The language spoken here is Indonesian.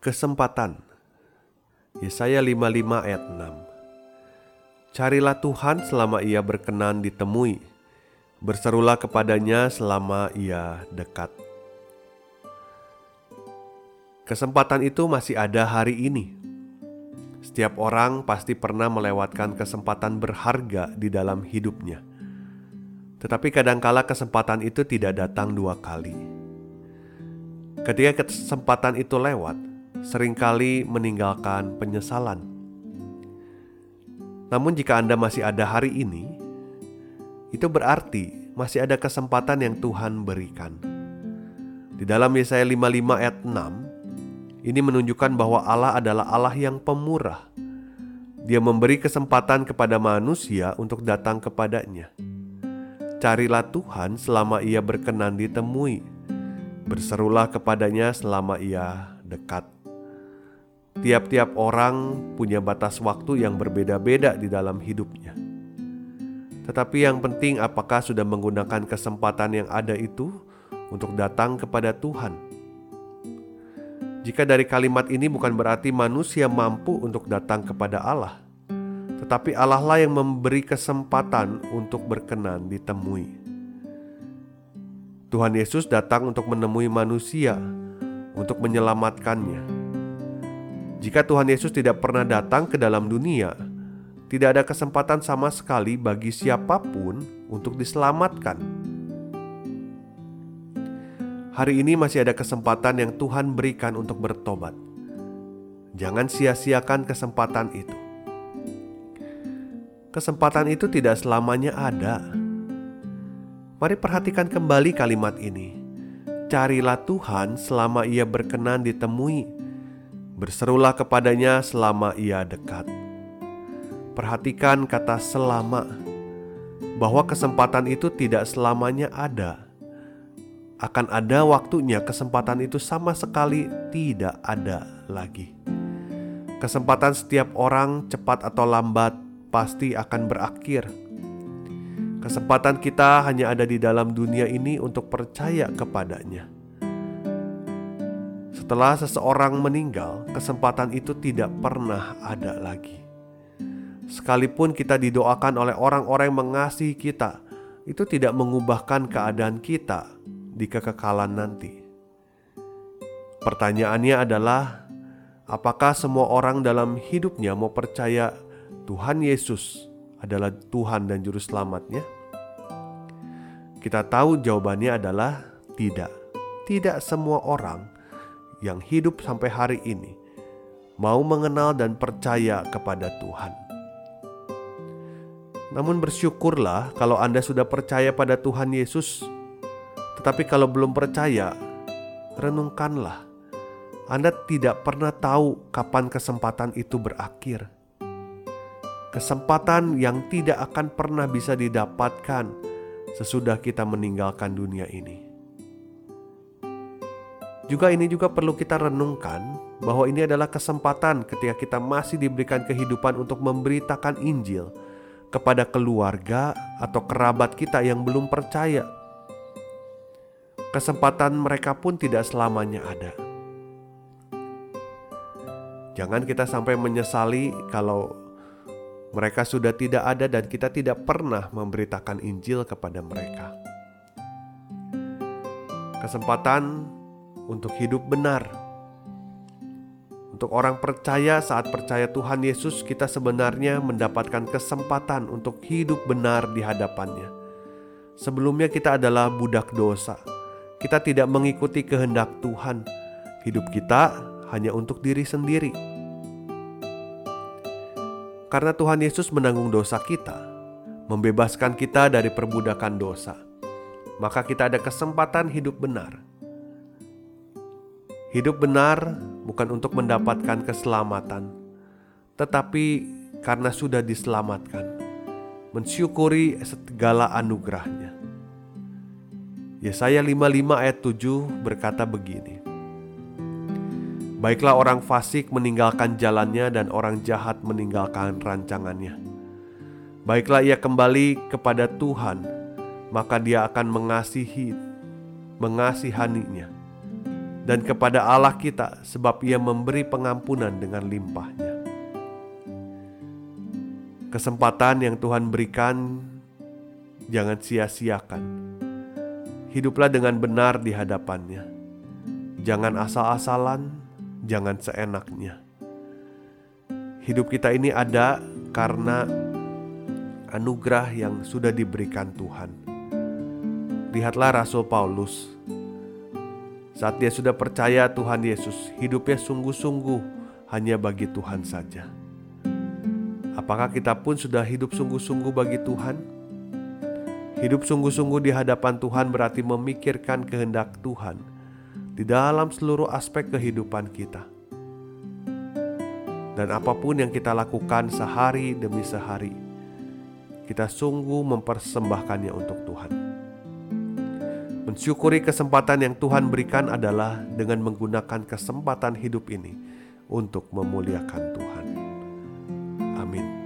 Kesempatan. Yesaya 55 ayat 6 Carilah Tuhan selama ia berkenan ditemui. Berserulah kepadanya selama ia dekat. Kesempatan itu masih ada hari ini. Setiap orang pasti pernah melewatkan kesempatan berharga di dalam hidupnya. Tetapi kadangkala kesempatan itu tidak datang dua kali. Ketika kesempatan itu lewat sering kali meninggalkan penyesalan. Namun, jika Anda masih ada hari ini, itu berarti masih ada kesempatan yang Tuhan berikan. Di dalam Yesaya 55 ayat 6, ini menunjukkan bahwa Allah adalah Allah yang pemurah. Dia memberi kesempatan kepada manusia untuk datang kepadanya. Carilah Tuhan selama ia berkenan ditemui. Berserulah kepadanya selama ia dekat. Tiap-tiap orang punya batas waktu yang berbeda-beda di dalam hidupnya. Tetapi yang penting, apakah sudah menggunakan kesempatan yang ada itu untuk datang kepada Tuhan? Jika dari kalimat ini bukan berarti manusia mampu untuk datang kepada Allah, tetapi Allah lah yang memberi kesempatan untuk berkenan ditemui. Tuhan Yesus datang untuk menemui manusia, untuk menyelamatkannya jika Tuhan Yesus tidak pernah datang ke dalam dunia, tidak ada kesempatan sama sekali bagi siapa pun untuk diselamatkan. Hari ini masih ada kesempatan yang Tuhan berikan untuk bertobat. Jangan sia-siakan kesempatan itu. Kesempatan itu tidak selamanya ada. Mari perhatikan kembali kalimat ini. Carilah Tuhan selama Ia berkenan ditemui Berserulah kepadanya selama ia dekat. Perhatikan kata "selama", bahwa kesempatan itu tidak selamanya ada. Akan ada waktunya kesempatan itu sama sekali tidak ada lagi. Kesempatan setiap orang, cepat atau lambat, pasti akan berakhir. Kesempatan kita hanya ada di dalam dunia ini untuk percaya kepadanya setelah seseorang meninggal, kesempatan itu tidak pernah ada lagi. Sekalipun kita didoakan oleh orang-orang yang mengasihi kita, itu tidak mengubahkan keadaan kita di kekekalan nanti. Pertanyaannya adalah, apakah semua orang dalam hidupnya mau percaya Tuhan Yesus adalah Tuhan dan Juru Selamatnya? Kita tahu jawabannya adalah tidak. Tidak semua orang yang hidup sampai hari ini mau mengenal dan percaya kepada Tuhan. Namun bersyukurlah kalau Anda sudah percaya pada Tuhan Yesus. Tetapi kalau belum percaya, renungkanlah. Anda tidak pernah tahu kapan kesempatan itu berakhir. Kesempatan yang tidak akan pernah bisa didapatkan sesudah kita meninggalkan dunia ini. Juga ini juga perlu kita renungkan bahwa ini adalah kesempatan ketika kita masih diberikan kehidupan untuk memberitakan Injil kepada keluarga atau kerabat kita yang belum percaya. Kesempatan mereka pun tidak selamanya ada. Jangan kita sampai menyesali kalau mereka sudah tidak ada dan kita tidak pernah memberitakan Injil kepada mereka. Kesempatan untuk hidup benar. Untuk orang percaya, saat percaya Tuhan Yesus, kita sebenarnya mendapatkan kesempatan untuk hidup benar di hadapannya. Sebelumnya, kita adalah budak dosa. Kita tidak mengikuti kehendak Tuhan. Hidup kita hanya untuk diri sendiri. Karena Tuhan Yesus menanggung dosa kita, membebaskan kita dari perbudakan dosa. maka kita ada kesempatan hidup benar. Hidup benar bukan untuk mendapatkan keselamatan, tetapi karena sudah diselamatkan, mensyukuri segala anugerahnya. Yesaya 55 ayat 7 berkata begini, Baiklah orang fasik meninggalkan jalannya dan orang jahat meninggalkan rancangannya. Baiklah ia kembali kepada Tuhan, maka dia akan mengasihi mengasihaninya dan kepada Allah kita sebab ia memberi pengampunan dengan limpahnya. Kesempatan yang Tuhan berikan jangan sia-siakan. Hiduplah dengan benar di hadapannya. Jangan asal-asalan, jangan seenaknya. Hidup kita ini ada karena anugerah yang sudah diberikan Tuhan Lihatlah Rasul Paulus. Saat dia sudah percaya Tuhan Yesus, hidupnya sungguh-sungguh hanya bagi Tuhan saja. Apakah kita pun sudah hidup sungguh-sungguh bagi Tuhan? Hidup sungguh-sungguh di hadapan Tuhan berarti memikirkan kehendak Tuhan di dalam seluruh aspek kehidupan kita. Dan apa pun yang kita lakukan sehari demi sehari, kita sungguh mempersembahkannya untuk Tuhan. Mensyukuri kesempatan yang Tuhan berikan adalah dengan menggunakan kesempatan hidup ini untuk memuliakan Tuhan. Amin.